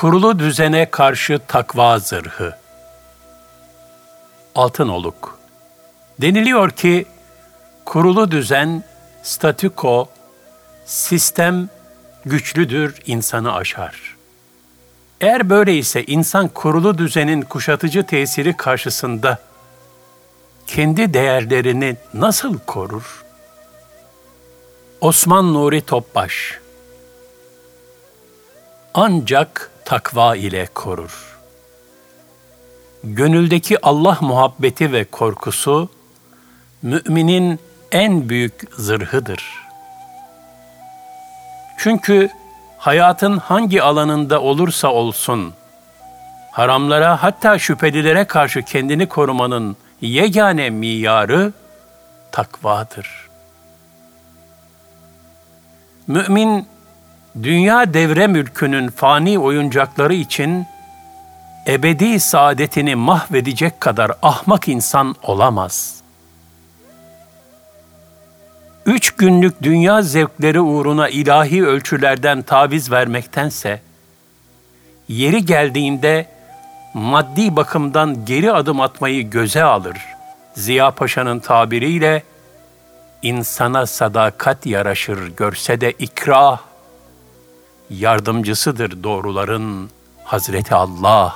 Kurulu düzene karşı takva zırhı. Altınoluk. Deniliyor ki kurulu düzen, statüko, sistem güçlüdür, insanı aşar. Eğer böyleyse insan kurulu düzenin kuşatıcı tesiri karşısında kendi değerlerini nasıl korur? Osman Nuri Topbaş Ancak takva ile korur. Gönüldeki Allah muhabbeti ve korkusu, müminin en büyük zırhıdır. Çünkü hayatın hangi alanında olursa olsun, haramlara hatta şüphelilere karşı kendini korumanın yegane miyarı takvadır. Mümin, dünya devre mülkünün fani oyuncakları için ebedi saadetini mahvedecek kadar ahmak insan olamaz. Üç günlük dünya zevkleri uğruna ilahi ölçülerden taviz vermektense, yeri geldiğinde maddi bakımdan geri adım atmayı göze alır. Ziya Paşa'nın tabiriyle, insana sadakat yaraşır görse de ikrah, yardımcısıdır doğruların Hazreti Allah.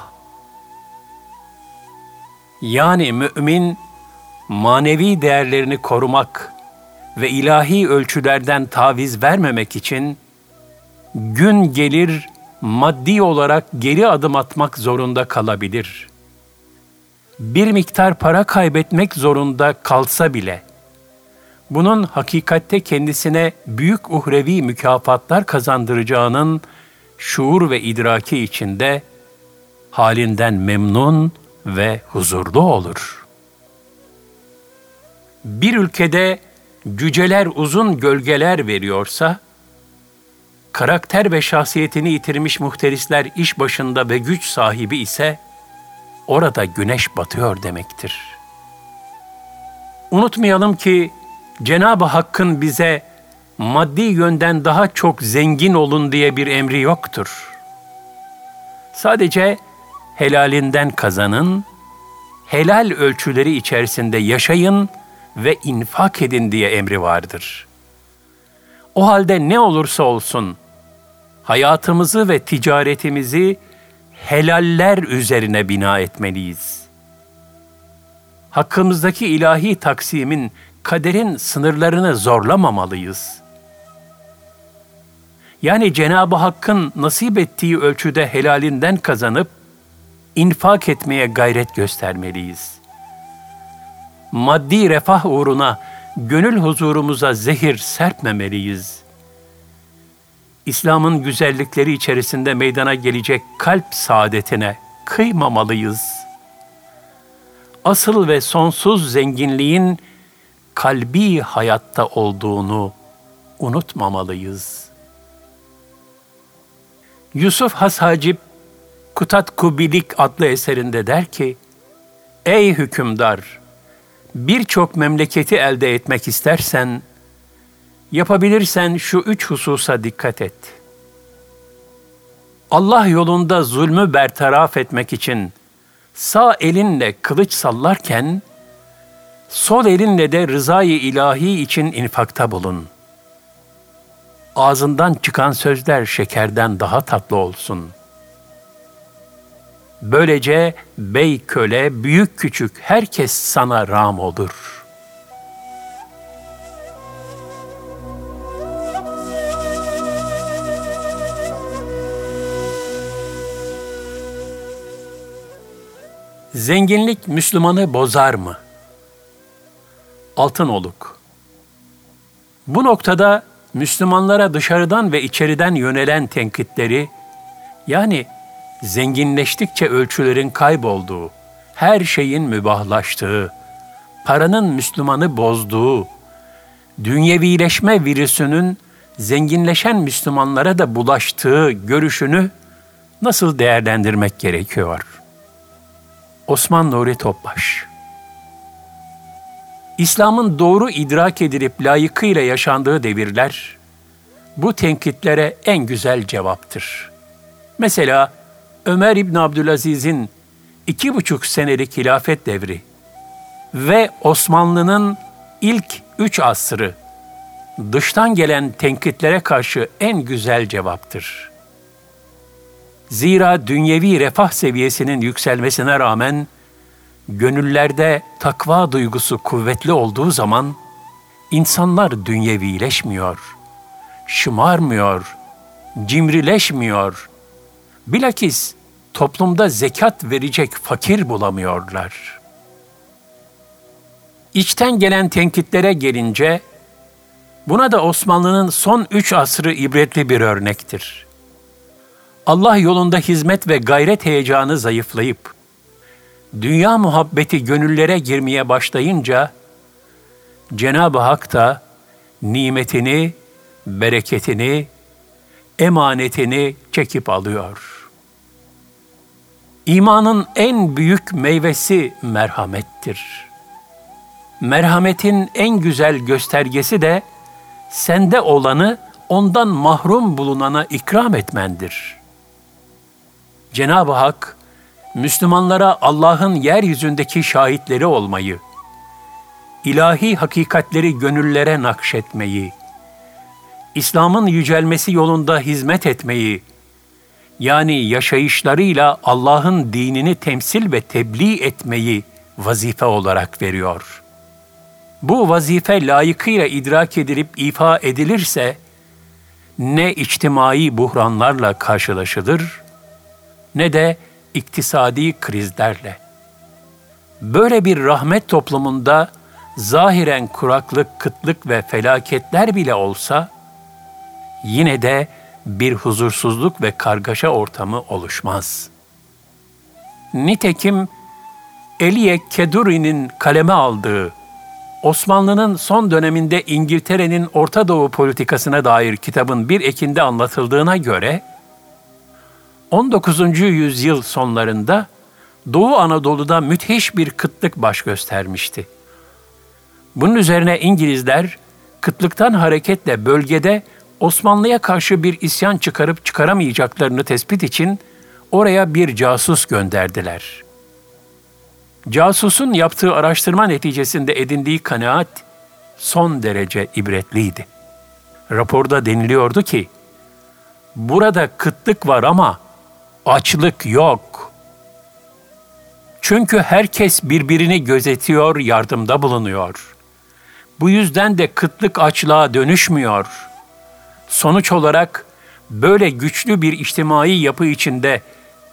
Yani mümin, manevi değerlerini korumak ve ilahi ölçülerden taviz vermemek için, gün gelir maddi olarak geri adım atmak zorunda kalabilir. Bir miktar para kaybetmek zorunda kalsa bile, bunun hakikatte kendisine büyük uhrevi mükafatlar kazandıracağının şuur ve idraki içinde halinden memnun ve huzurlu olur. Bir ülkede cüceler uzun gölgeler veriyorsa, karakter ve şahsiyetini yitirmiş muhterisler iş başında ve güç sahibi ise, orada güneş batıyor demektir. Unutmayalım ki Cenab-ı Hakk'ın bize maddi yönden daha çok zengin olun diye bir emri yoktur. Sadece helalinden kazanın, helal ölçüleri içerisinde yaşayın ve infak edin diye emri vardır. O halde ne olursa olsun hayatımızı ve ticaretimizi helaller üzerine bina etmeliyiz. Hakkımızdaki ilahi taksimin kaderin sınırlarını zorlamamalıyız. Yani Cenab-ı Hakk'ın nasip ettiği ölçüde helalinden kazanıp infak etmeye gayret göstermeliyiz. Maddi refah uğruna gönül huzurumuza zehir serpmemeliyiz. İslam'ın güzellikleri içerisinde meydana gelecek kalp saadetine kıymamalıyız. Asıl ve sonsuz zenginliğin kalbi hayatta olduğunu unutmamalıyız. Yusuf Hashacip Kutat Kubilik adlı eserinde der ki, Ey hükümdar! Birçok memleketi elde etmek istersen, yapabilirsen şu üç hususa dikkat et. Allah yolunda zulmü bertaraf etmek için sağ elinle kılıç sallarken, Sol elinle de rızayı ilahi için infakta bulun. Ağzından çıkan sözler şekerden daha tatlı olsun. Böylece bey köle, büyük küçük herkes sana ram olur.'' Zenginlik Müslümanı bozar mı? Altın oluk. Bu noktada Müslümanlara dışarıdan ve içeriden yönelen tenkitleri, yani zenginleştikçe ölçülerin kaybolduğu, her şeyin mübahlaştığı, paranın Müslümanı bozduğu, dünyevileşme virüsünün zenginleşen Müslümanlara da bulaştığı görüşünü nasıl değerlendirmek gerekiyor? Osman Nuri Topbaş İslam'ın doğru idrak edilip layıkıyla yaşandığı devirler, bu tenkitlere en güzel cevaptır. Mesela Ömer İbn Abdülaziz'in iki buçuk senelik hilafet devri ve Osmanlı'nın ilk üç asrı dıştan gelen tenkitlere karşı en güzel cevaptır. Zira dünyevi refah seviyesinin yükselmesine rağmen gönüllerde takva duygusu kuvvetli olduğu zaman insanlar dünyevileşmiyor, şımarmıyor, cimrileşmiyor. Bilakis toplumda zekat verecek fakir bulamıyorlar. İçten gelen tenkitlere gelince, buna da Osmanlı'nın son üç asrı ibretli bir örnektir. Allah yolunda hizmet ve gayret heyecanı zayıflayıp, dünya muhabbeti gönüllere girmeye başlayınca, Cenab-ı Hak da nimetini, bereketini, emanetini çekip alıyor. İmanın en büyük meyvesi merhamettir. Merhametin en güzel göstergesi de sende olanı ondan mahrum bulunana ikram etmendir. Cenab-ı Hak Müslümanlara Allah'ın yeryüzündeki şahitleri olmayı, ilahi hakikatleri gönüllere nakşetmeyi, İslam'ın yücelmesi yolunda hizmet etmeyi, yani yaşayışlarıyla Allah'ın dinini temsil ve tebliğ etmeyi vazife olarak veriyor. Bu vazife layıkıyla idrak edilip ifa edilirse, ne içtimai buhranlarla karşılaşılır, ne de iktisadi krizlerle. Böyle bir rahmet toplumunda zahiren kuraklık, kıtlık ve felaketler bile olsa, yine de bir huzursuzluk ve kargaşa ortamı oluşmaz. Nitekim Eliye Keduri'nin kaleme aldığı Osmanlı'nın son döneminde İngiltere'nin Orta Doğu politikasına dair kitabın bir ekinde anlatıldığına göre 19. yüzyıl sonlarında Doğu Anadolu'da müthiş bir kıtlık baş göstermişti. Bunun üzerine İngilizler kıtlıktan hareketle bölgede Osmanlı'ya karşı bir isyan çıkarıp çıkaramayacaklarını tespit için oraya bir casus gönderdiler. Casusun yaptığı araştırma neticesinde edindiği kanaat son derece ibretliydi. Raporda deniliyordu ki, burada kıtlık var ama açlık yok. Çünkü herkes birbirini gözetiyor, yardımda bulunuyor. Bu yüzden de kıtlık açlığa dönüşmüyor. Sonuç olarak böyle güçlü bir içtimai yapı içinde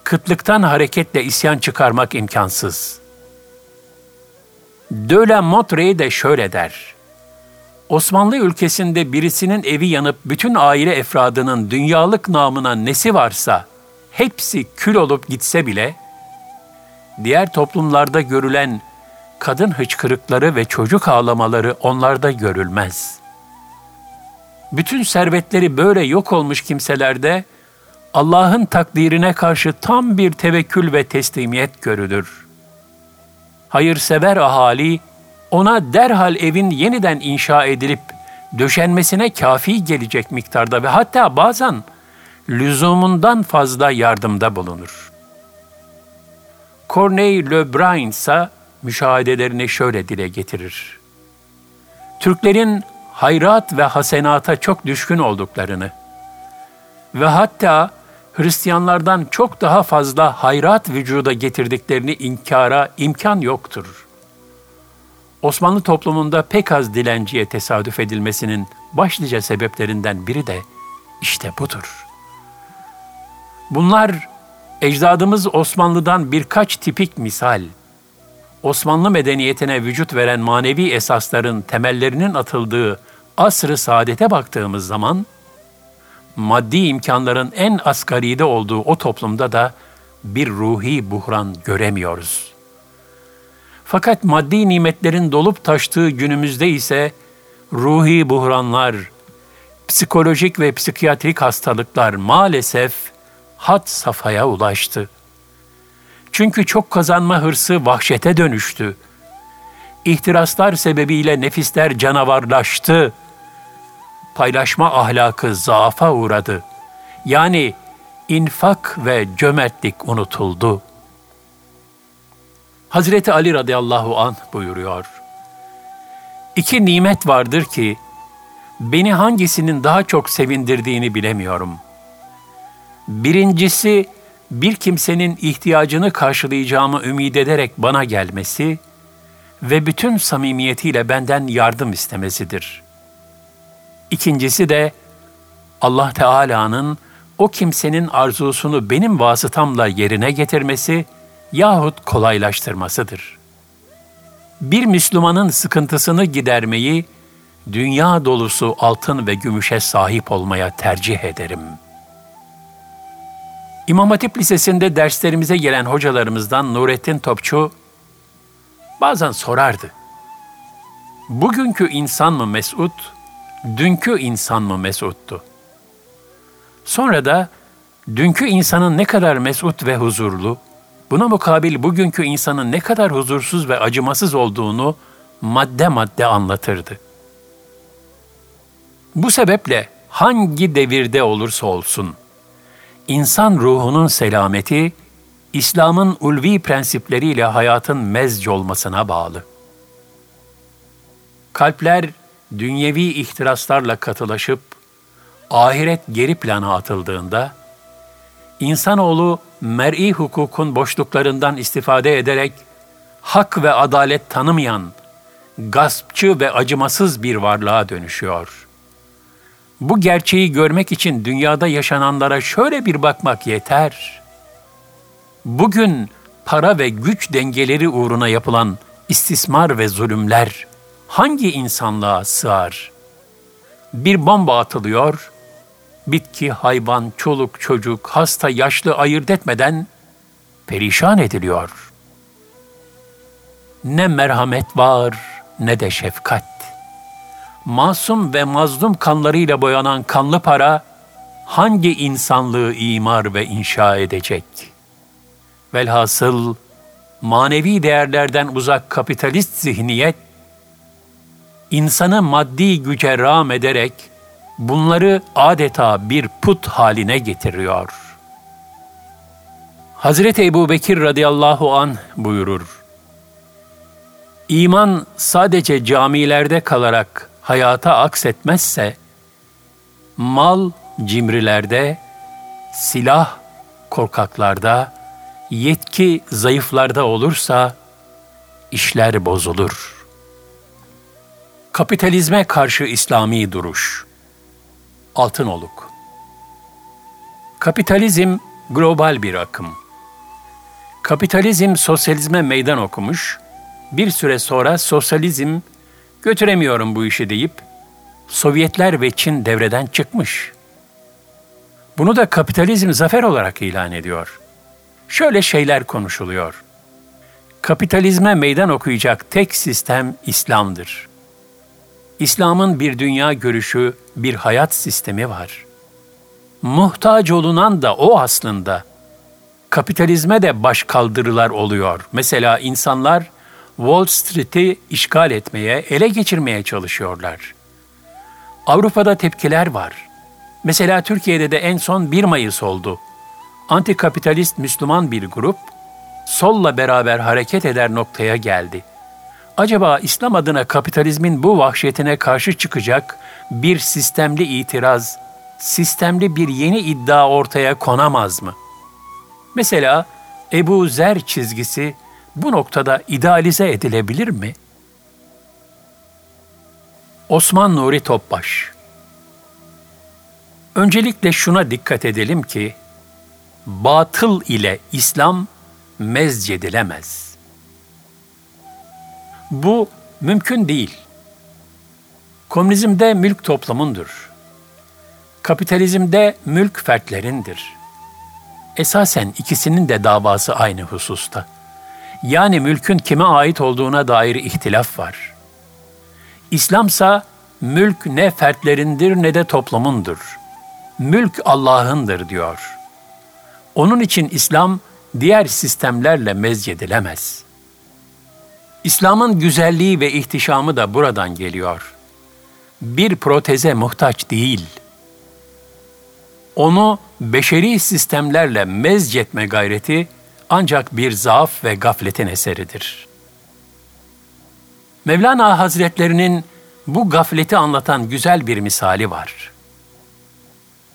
kıtlıktan hareketle isyan çıkarmak imkansız. De la Motre de şöyle der. Osmanlı ülkesinde birisinin evi yanıp bütün aile efradının dünyalık namına nesi varsa hepsi kül olup gitse bile diğer toplumlarda görülen kadın hıçkırıkları ve çocuk ağlamaları onlarda görülmez. Bütün servetleri böyle yok olmuş kimselerde Allah'ın takdirine karşı tam bir tevekkül ve teslimiyet görülür. Hayırsever ahali ona derhal evin yeniden inşa edilip döşenmesine kafi gelecek miktarda ve hatta bazen lüzumundan fazla yardımda bulunur. Corneille Lebrun ise müşahedelerini şöyle dile getirir. Türklerin hayrat ve hasenata çok düşkün olduklarını ve hatta Hristiyanlardan çok daha fazla hayrat vücuda getirdiklerini inkara imkan yoktur. Osmanlı toplumunda pek az dilenciye tesadüf edilmesinin başlıca sebeplerinden biri de işte budur. Bunlar ecdadımız Osmanlı'dan birkaç tipik misal. Osmanlı medeniyetine vücut veren manevi esasların temellerinin atıldığı asr-ı saadete baktığımız zaman, maddi imkanların en asgaride olduğu o toplumda da bir ruhi buhran göremiyoruz. Fakat maddi nimetlerin dolup taştığı günümüzde ise ruhi buhranlar, psikolojik ve psikiyatrik hastalıklar maalesef had safhaya ulaştı. Çünkü çok kazanma hırsı vahşete dönüştü. İhtiraslar sebebiyle nefisler canavarlaştı. Paylaşma ahlakı zaafa uğradı. Yani infak ve cömertlik unutuldu. Hazreti Ali radıyallahu an buyuruyor. İki nimet vardır ki beni hangisinin daha çok sevindirdiğini bilemiyorum. Birincisi bir kimsenin ihtiyacını karşılayacağımı ümit ederek bana gelmesi ve bütün samimiyetiyle benden yardım istemesidir. İkincisi de Allah Teala'nın o kimsenin arzusunu benim vasıtamla yerine getirmesi yahut kolaylaştırmasıdır. Bir Müslümanın sıkıntısını gidermeyi dünya dolusu altın ve gümüşe sahip olmaya tercih ederim. İmam Hatip Lisesi'nde derslerimize gelen hocalarımızdan Nurettin Topçu bazen sorardı. Bugünkü insan mı mesut, dünkü insan mı mesuttu? Sonra da dünkü insanın ne kadar mesut ve huzurlu, buna mukabil bugünkü insanın ne kadar huzursuz ve acımasız olduğunu madde madde anlatırdı. Bu sebeple hangi devirde olursa olsun, insan ruhunun selameti, İslam'ın ulvi prensipleriyle hayatın mezc olmasına bağlı. Kalpler dünyevi ihtiraslarla katılaşıp ahiret geri plana atıldığında insanoğlu mer'i hukukun boşluklarından istifade ederek hak ve adalet tanımayan gaspçı ve acımasız bir varlığa dönüşüyor. Bu gerçeği görmek için dünyada yaşananlara şöyle bir bakmak yeter. Bugün para ve güç dengeleri uğruna yapılan istismar ve zulümler hangi insanlığa sığar? Bir bomba atılıyor, bitki, hayvan, çoluk, çocuk, hasta, yaşlı ayırt etmeden perişan ediliyor. Ne merhamet var ne de şefkat. Masum ve mazlum kanlarıyla boyanan kanlı para hangi insanlığı imar ve inşa edecek? Velhasıl manevi değerlerden uzak kapitalist zihniyet insanı maddi güce rağm ederek bunları adeta bir put haline getiriyor. Hazreti Ebu Bekir radıyallahu an buyurur. İman sadece camilerde kalarak hayata aksetmezse, mal cimrilerde, silah korkaklarda, yetki zayıflarda olursa işler bozulur. Kapitalizme karşı İslami duruş Altınoluk Kapitalizm global bir akım. Kapitalizm sosyalizme meydan okumuş, bir süre sonra sosyalizm götüremiyorum bu işi deyip Sovyetler ve Çin devreden çıkmış. Bunu da kapitalizm zafer olarak ilan ediyor. Şöyle şeyler konuşuluyor. Kapitalizme meydan okuyacak tek sistem İslam'dır. İslam'ın bir dünya görüşü, bir hayat sistemi var. Muhtaç olunan da o aslında. Kapitalizme de baş kaldırılar oluyor. Mesela insanlar Wall Street'i işgal etmeye, ele geçirmeye çalışıyorlar. Avrupa'da tepkiler var. Mesela Türkiye'de de en son 1 Mayıs oldu. Antikapitalist Müslüman bir grup solla beraber hareket eder noktaya geldi. Acaba İslam adına kapitalizmin bu vahşetine karşı çıkacak bir sistemli itiraz, sistemli bir yeni iddia ortaya konamaz mı? Mesela Ebu Zer çizgisi bu noktada idealize edilebilir mi? Osman Nuri Topbaş Öncelikle şuna dikkat edelim ki, batıl ile İslam mezcedilemez. Bu mümkün değil. Komünizmde mülk toplumundur. Kapitalizmde mülk fertlerindir. Esasen ikisinin de davası aynı hususta. Yani mülkün kime ait olduğuna dair ihtilaf var. İslamsa mülk ne fertlerindir ne de toplumundur. Mülk Allah'ındır diyor. Onun için İslam diğer sistemlerle mezcedilemez. İslam'ın güzelliği ve ihtişamı da buradan geliyor. Bir proteze muhtaç değil. onu beşeri sistemlerle mezcetme gayreti ancak bir zaaf ve gafletin eseridir. Mevlana Hazretlerinin bu gafleti anlatan güzel bir misali var.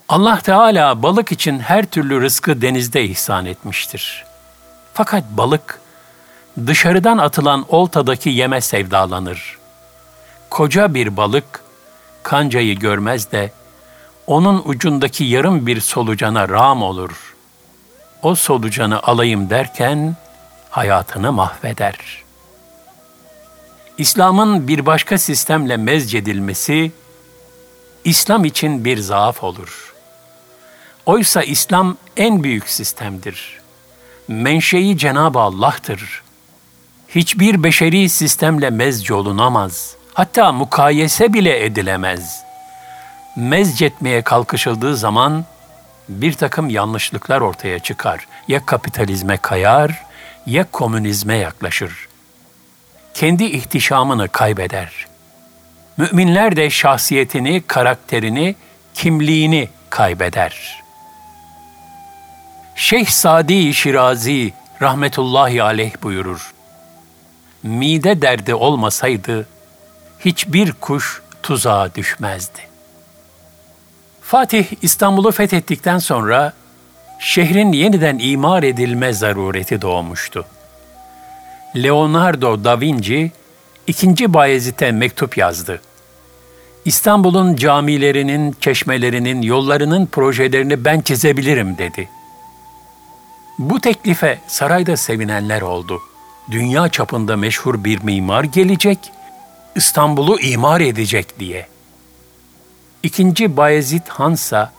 Allah Teala balık için her türlü rızkı denizde ihsan etmiştir. Fakat balık dışarıdan atılan oltadaki yeme sevdalanır. Koca bir balık kancayı görmez de onun ucundaki yarım bir solucana ram olur. O solucanı alayım derken hayatını mahveder. İslam'ın bir başka sistemle mezcedilmesi İslam için bir zaaf olur. Oysa İslam en büyük sistemdir. Menşei Cenab-ı Allah'tır. Hiçbir beşeri sistemle mezc olunamaz. Hatta mukayese bile edilemez.'' mezcetmeye kalkışıldığı zaman bir takım yanlışlıklar ortaya çıkar. Ya kapitalizme kayar ya komünizme yaklaşır. Kendi ihtişamını kaybeder. Müminler de şahsiyetini, karakterini, kimliğini kaybeder. Şeyh Sadi Şirazi rahmetullahi aleyh buyurur. Mide derdi olmasaydı hiçbir kuş tuzağa düşmezdi. Fatih İstanbul'u fethettikten sonra şehrin yeniden imar edilme zarureti doğmuştu. Leonardo da Vinci ikinci Bayezid'e mektup yazdı. İstanbul'un camilerinin, çeşmelerinin, yollarının projelerini ben çizebilirim dedi. Bu teklife sarayda sevinenler oldu. Dünya çapında meşhur bir mimar gelecek, İstanbul'u imar edecek diye.'' İkinci Bayezid Hansa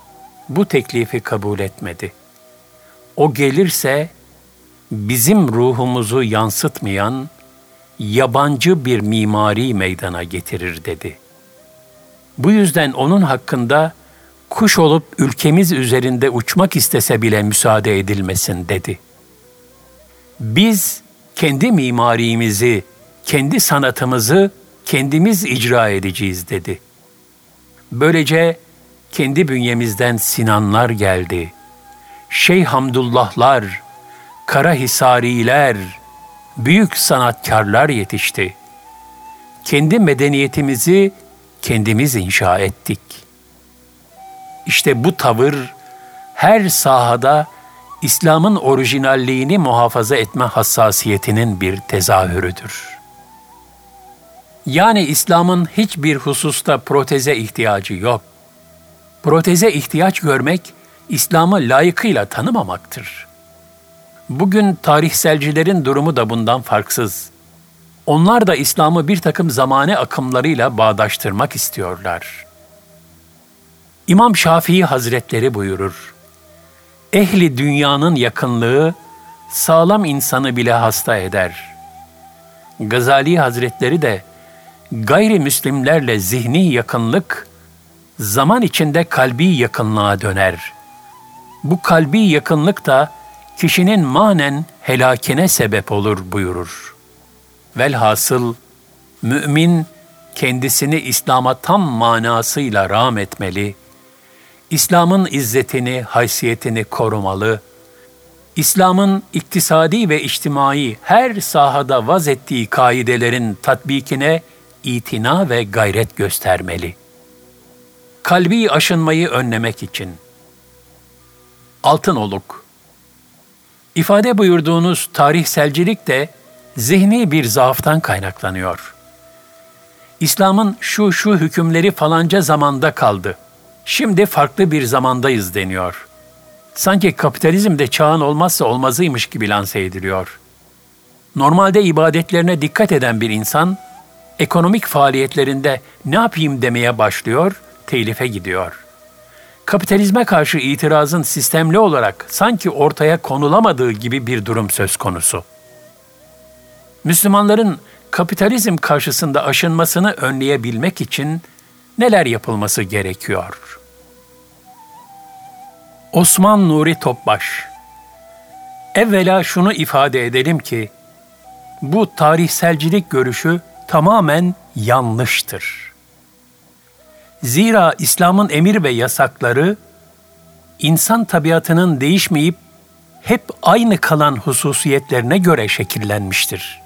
bu teklifi kabul etmedi. O gelirse bizim ruhumuzu yansıtmayan yabancı bir mimari meydana getirir dedi. Bu yüzden onun hakkında kuş olup ülkemiz üzerinde uçmak istese bile müsaade edilmesin dedi. Biz kendi mimarimizi, kendi sanatımızı kendimiz icra edeceğiz dedi.'' Böylece kendi bünyemizden Sinanlar geldi. Şeyh Hamdullahlar, Karahisariler, büyük sanatkarlar yetişti. Kendi medeniyetimizi kendimiz inşa ettik. İşte bu tavır her sahada İslam'ın orijinalliğini muhafaza etme hassasiyetinin bir tezahürüdür.'' Yani İslam'ın hiçbir hususta proteze ihtiyacı yok. Proteze ihtiyaç görmek, İslam'ı layıkıyla tanımamaktır. Bugün tarihselcilerin durumu da bundan farksız. Onlar da İslam'ı bir takım zamane akımlarıyla bağdaştırmak istiyorlar. İmam Şafii Hazretleri buyurur, Ehli dünyanın yakınlığı sağlam insanı bile hasta eder. Gazali Hazretleri de gayrimüslimlerle zihni yakınlık zaman içinde kalbi yakınlığa döner. Bu kalbi yakınlık da kişinin manen helakine sebep olur buyurur. Velhasıl mümin kendisini İslam'a tam manasıyla rağm etmeli, İslam'ın izzetini, haysiyetini korumalı, İslam'ın iktisadi ve içtimai her sahada vaz ettiği kaidelerin tatbikine itina ve gayret göstermeli. Kalbi aşınmayı önlemek için. Altın oluk. İfade buyurduğunuz tarihselcilik de zihni bir zaaftan kaynaklanıyor. İslam'ın şu şu hükümleri falanca zamanda kaldı. Şimdi farklı bir zamandayız deniyor. Sanki kapitalizmde çağın olmazsa olmazıymış gibi lanse ediliyor. Normalde ibadetlerine dikkat eden bir insan ekonomik faaliyetlerinde ne yapayım demeye başlıyor, telife gidiyor. Kapitalizme karşı itirazın sistemli olarak sanki ortaya konulamadığı gibi bir durum söz konusu. Müslümanların kapitalizm karşısında aşınmasını önleyebilmek için neler yapılması gerekiyor? Osman Nuri Topbaş Evvela şunu ifade edelim ki, bu tarihselcilik görüşü tamamen yanlıştır. Zira İslam'ın emir ve yasakları insan tabiatının değişmeyip hep aynı kalan hususiyetlerine göre şekillenmiştir.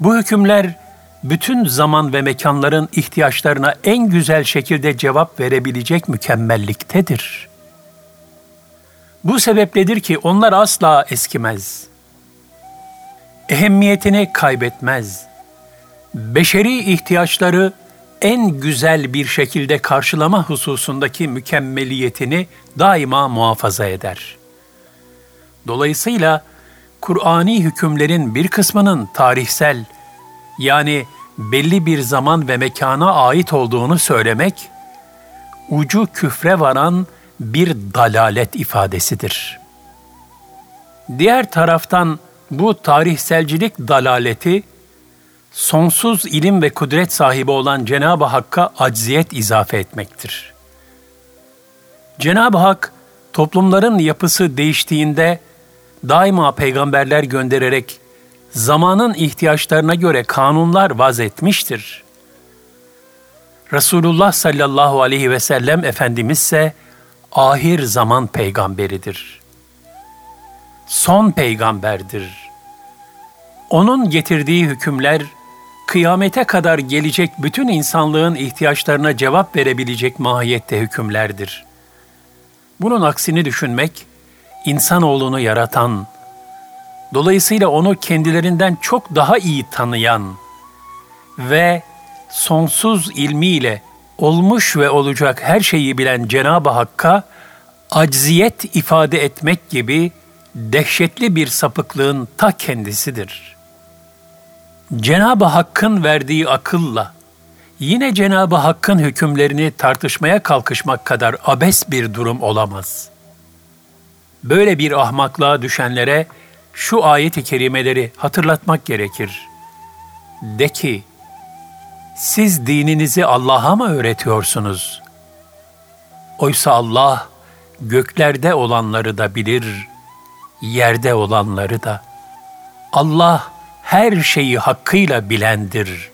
Bu hükümler bütün zaman ve mekanların ihtiyaçlarına en güzel şekilde cevap verebilecek mükemmelliktedir. Bu sebepledir ki onlar asla eskimez. Ehemmiyetini kaybetmez. Beşeri ihtiyaçları en güzel bir şekilde karşılama hususundaki mükemmeliyetini daima muhafaza eder. Dolayısıyla Kur'ani hükümlerin bir kısmının tarihsel yani belli bir zaman ve mekana ait olduğunu söylemek ucu küfre varan bir dalalet ifadesidir. Diğer taraftan bu tarihselcilik dalaleti sonsuz ilim ve kudret sahibi olan Cenab-ı Hakk'a acziyet izafe etmektir. Cenab-ı Hak toplumların yapısı değiştiğinde daima peygamberler göndererek zamanın ihtiyaçlarına göre kanunlar vaz etmiştir. Resulullah sallallahu aleyhi ve sellem Efendimiz ise ahir zaman peygamberidir. Son peygamberdir. Onun getirdiği hükümler kıyamete kadar gelecek bütün insanlığın ihtiyaçlarına cevap verebilecek mahiyette hükümlerdir. Bunun aksini düşünmek, insanoğlunu yaratan, dolayısıyla onu kendilerinden çok daha iyi tanıyan ve sonsuz ilmiyle olmuş ve olacak her şeyi bilen Cenab-ı Hakk'a acziyet ifade etmek gibi dehşetli bir sapıklığın ta kendisidir.'' Cenab-ı Hakk'ın verdiği akılla yine Cenab-ı Hakk'ın hükümlerini tartışmaya kalkışmak kadar abes bir durum olamaz. Böyle bir ahmaklığa düşenlere şu ayet-i kerimeleri hatırlatmak gerekir. De ki, siz dininizi Allah'a mı öğretiyorsunuz? Oysa Allah göklerde olanları da bilir, yerde olanları da. Allah her şeyi hakkıyla bilendir.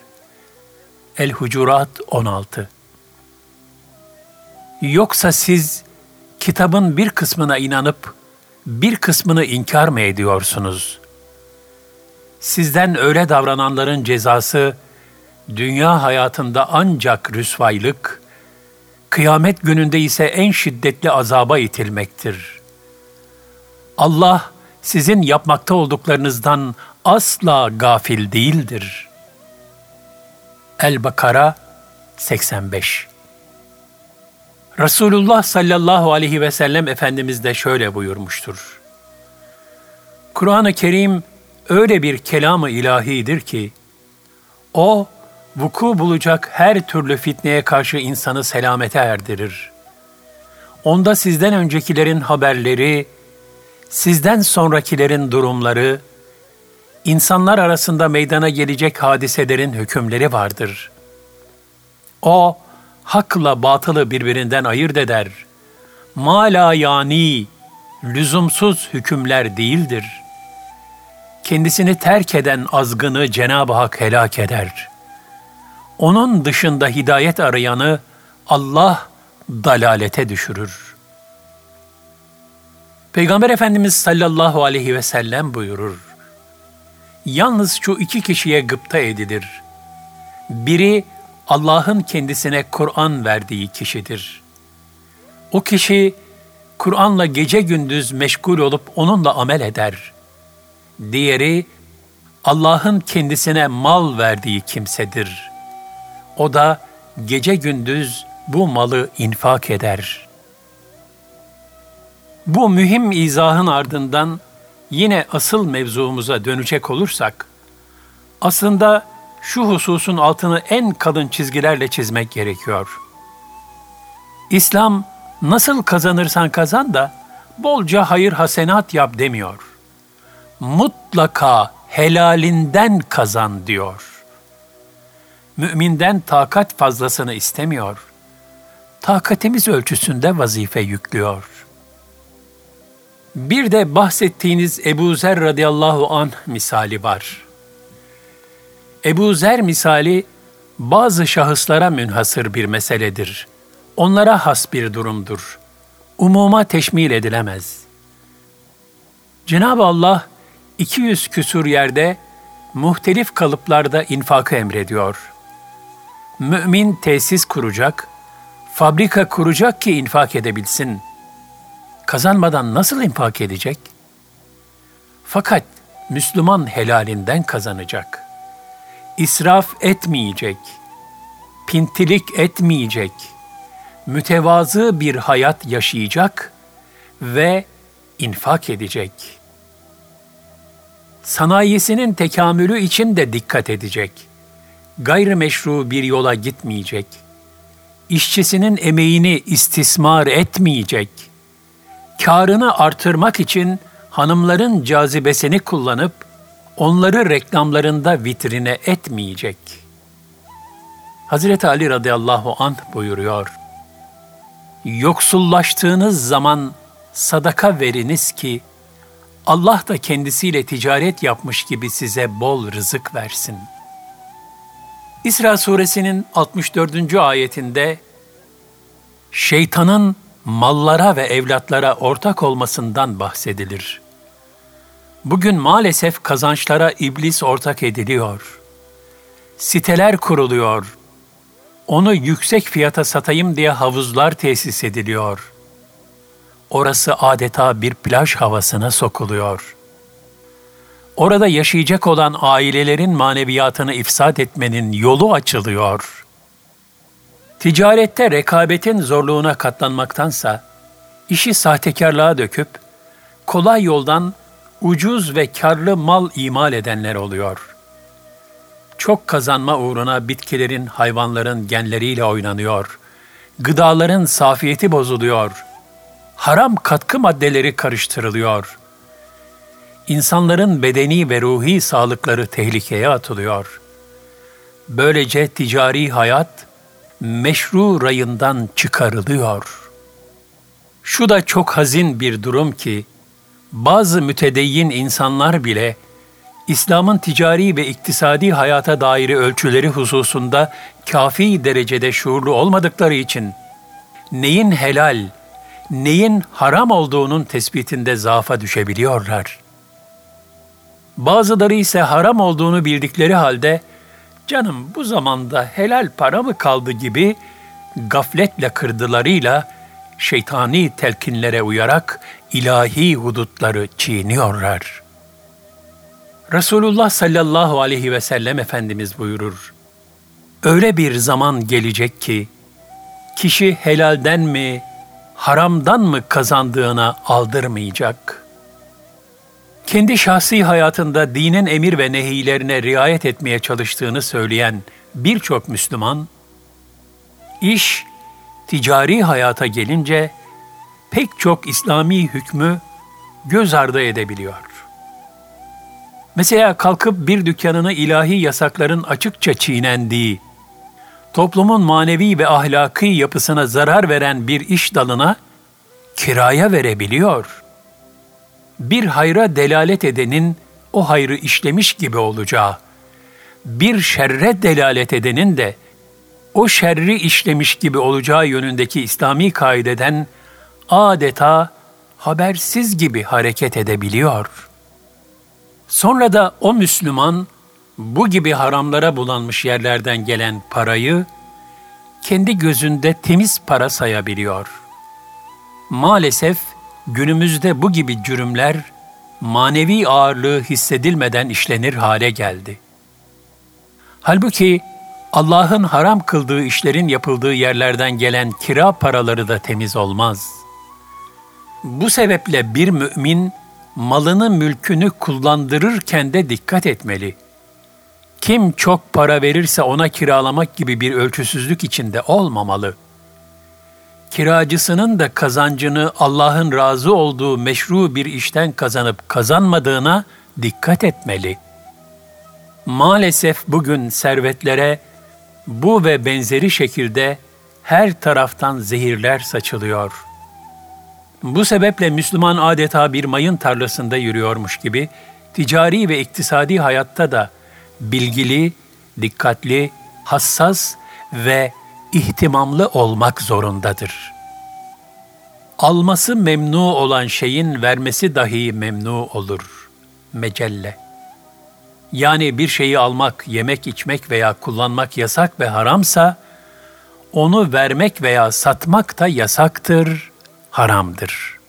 El-Hucurat 16 Yoksa siz kitabın bir kısmına inanıp bir kısmını inkar mı ediyorsunuz? Sizden öyle davrananların cezası dünya hayatında ancak rüsvaylık, kıyamet gününde ise en şiddetli azaba itilmektir. Allah sizin yapmakta olduklarınızdan asla gafil değildir. El-Bakara 85 Resulullah sallallahu aleyhi ve sellem Efendimiz de şöyle buyurmuştur. Kur'an-ı Kerim öyle bir kelamı ilahidir ki, o, vuku bulacak her türlü fitneye karşı insanı selamete erdirir. Onda sizden öncekilerin haberleri, sizden sonrakilerin durumları, insanlar arasında meydana gelecek hadiselerin hükümleri vardır. O, hakla batılı birbirinden ayırt eder. Mala yani, lüzumsuz hükümler değildir. Kendisini terk eden azgını Cenab-ı Hak helak eder. Onun dışında hidayet arayanı Allah dalalete düşürür. Peygamber Efendimiz sallallahu aleyhi ve sellem buyurur yalnız şu iki kişiye gıpta edilir. Biri Allah'ın kendisine Kur'an verdiği kişidir. O kişi Kur'an'la gece gündüz meşgul olup onunla amel eder. Diğeri Allah'ın kendisine mal verdiği kimsedir. O da gece gündüz bu malı infak eder. Bu mühim izahın ardından yine asıl mevzumuza dönecek olursak, aslında şu hususun altını en kalın çizgilerle çizmek gerekiyor. İslam nasıl kazanırsan kazan da bolca hayır hasenat yap demiyor. Mutlaka helalinden kazan diyor. Müminden takat fazlasını istemiyor. Takatimiz ölçüsünde vazife yüklüyor. Bir de bahsettiğiniz Ebu Zer radıyallahu an misali var. Ebu Zer misali bazı şahıslara münhasır bir meseledir. Onlara has bir durumdur. umuma teşmil edilemez. Cenab-ı Allah 200 küsur yerde muhtelif kalıplarda infakı emrediyor. Mümin tesis kuracak, fabrika kuracak ki infak edebilsin. Kazanmadan nasıl infak edecek? Fakat Müslüman helalinden kazanacak. İsraf etmeyecek. Pintilik etmeyecek. Mütevazı bir hayat yaşayacak ve infak edecek. Sanayisinin tekamülü için de dikkat edecek. Gayrimeşru bir yola gitmeyecek. İşçisinin emeğini istismar etmeyecek. Karını artırmak için hanımların cazibesini kullanıp onları reklamlarında vitrine etmeyecek. Hazreti Ali radıyallahu anh buyuruyor. Yoksullaştığınız zaman sadaka veriniz ki Allah da kendisiyle ticaret yapmış gibi size bol rızık versin. İsra suresinin 64. ayetinde şeytanın mallara ve evlatlara ortak olmasından bahsedilir. Bugün maalesef kazançlara iblis ortak ediliyor. Siteler kuruluyor. Onu yüksek fiyata satayım diye havuzlar tesis ediliyor. Orası adeta bir plaj havasına sokuluyor. Orada yaşayacak olan ailelerin maneviyatını ifsad etmenin yolu açılıyor. Ticarette rekabetin zorluğuna katlanmaktansa, işi sahtekarlığa döküp, kolay yoldan ucuz ve karlı mal imal edenler oluyor. Çok kazanma uğruna bitkilerin, hayvanların genleriyle oynanıyor. Gıdaların safiyeti bozuluyor. Haram katkı maddeleri karıştırılıyor. İnsanların bedeni ve ruhi sağlıkları tehlikeye atılıyor. Böylece ticari hayat meşru rayından çıkarılıyor. Şu da çok hazin bir durum ki, bazı mütedeyyin insanlar bile İslam'ın ticari ve iktisadi hayata dair ölçüleri hususunda kafi derecede şuurlu olmadıkları için neyin helal, neyin haram olduğunun tespitinde zaafa düşebiliyorlar. Bazıları ise haram olduğunu bildikleri halde canım bu zamanda helal para mı kaldı gibi gafletle kırdılarıyla şeytani telkinlere uyarak ilahi hudutları çiğniyorlar. Resulullah sallallahu aleyhi ve sellem Efendimiz buyurur. Öyle bir zaman gelecek ki, kişi helalden mi, haramdan mı kazandığına aldırmayacak. Kendi şahsi hayatında dinin emir ve nehilerine riayet etmeye çalıştığını söyleyen birçok Müslüman, iş ticari hayata gelince pek çok İslami hükmü göz ardı edebiliyor. Mesela kalkıp bir dükkanını ilahi yasakların açıkça çiğnendiği, toplumun manevi ve ahlaki yapısına zarar veren bir iş dalına kiraya verebiliyor. Bir hayra delalet edenin o hayrı işlemiş gibi olacağı, bir şerre delalet edenin de o şerri işlemiş gibi olacağı yönündeki İslami kaideden adeta habersiz gibi hareket edebiliyor. Sonra da o Müslüman bu gibi haramlara bulanmış yerlerden gelen parayı kendi gözünde temiz para sayabiliyor. Maalesef günümüzde bu gibi cürümler manevi ağırlığı hissedilmeden işlenir hale geldi. Halbuki Allah'ın haram kıldığı işlerin yapıldığı yerlerden gelen kira paraları da temiz olmaz. Bu sebeple bir mümin malını mülkünü kullandırırken de dikkat etmeli. Kim çok para verirse ona kiralamak gibi bir ölçüsüzlük içinde olmamalı. Kiracısının da kazancını Allah'ın razı olduğu meşru bir işten kazanıp kazanmadığına dikkat etmeli. Maalesef bugün servetlere bu ve benzeri şekilde her taraftan zehirler saçılıyor. Bu sebeple Müslüman adeta bir mayın tarlasında yürüyormuş gibi ticari ve iktisadi hayatta da bilgili, dikkatli, hassas ve ihtimamlı olmak zorundadır. alması memnu olan şeyin vermesi dahi memnu olur. Mecelle. Yani bir şeyi almak, yemek, içmek veya kullanmak yasak ve haramsa, onu vermek veya satmak da yasaktır, haramdır.''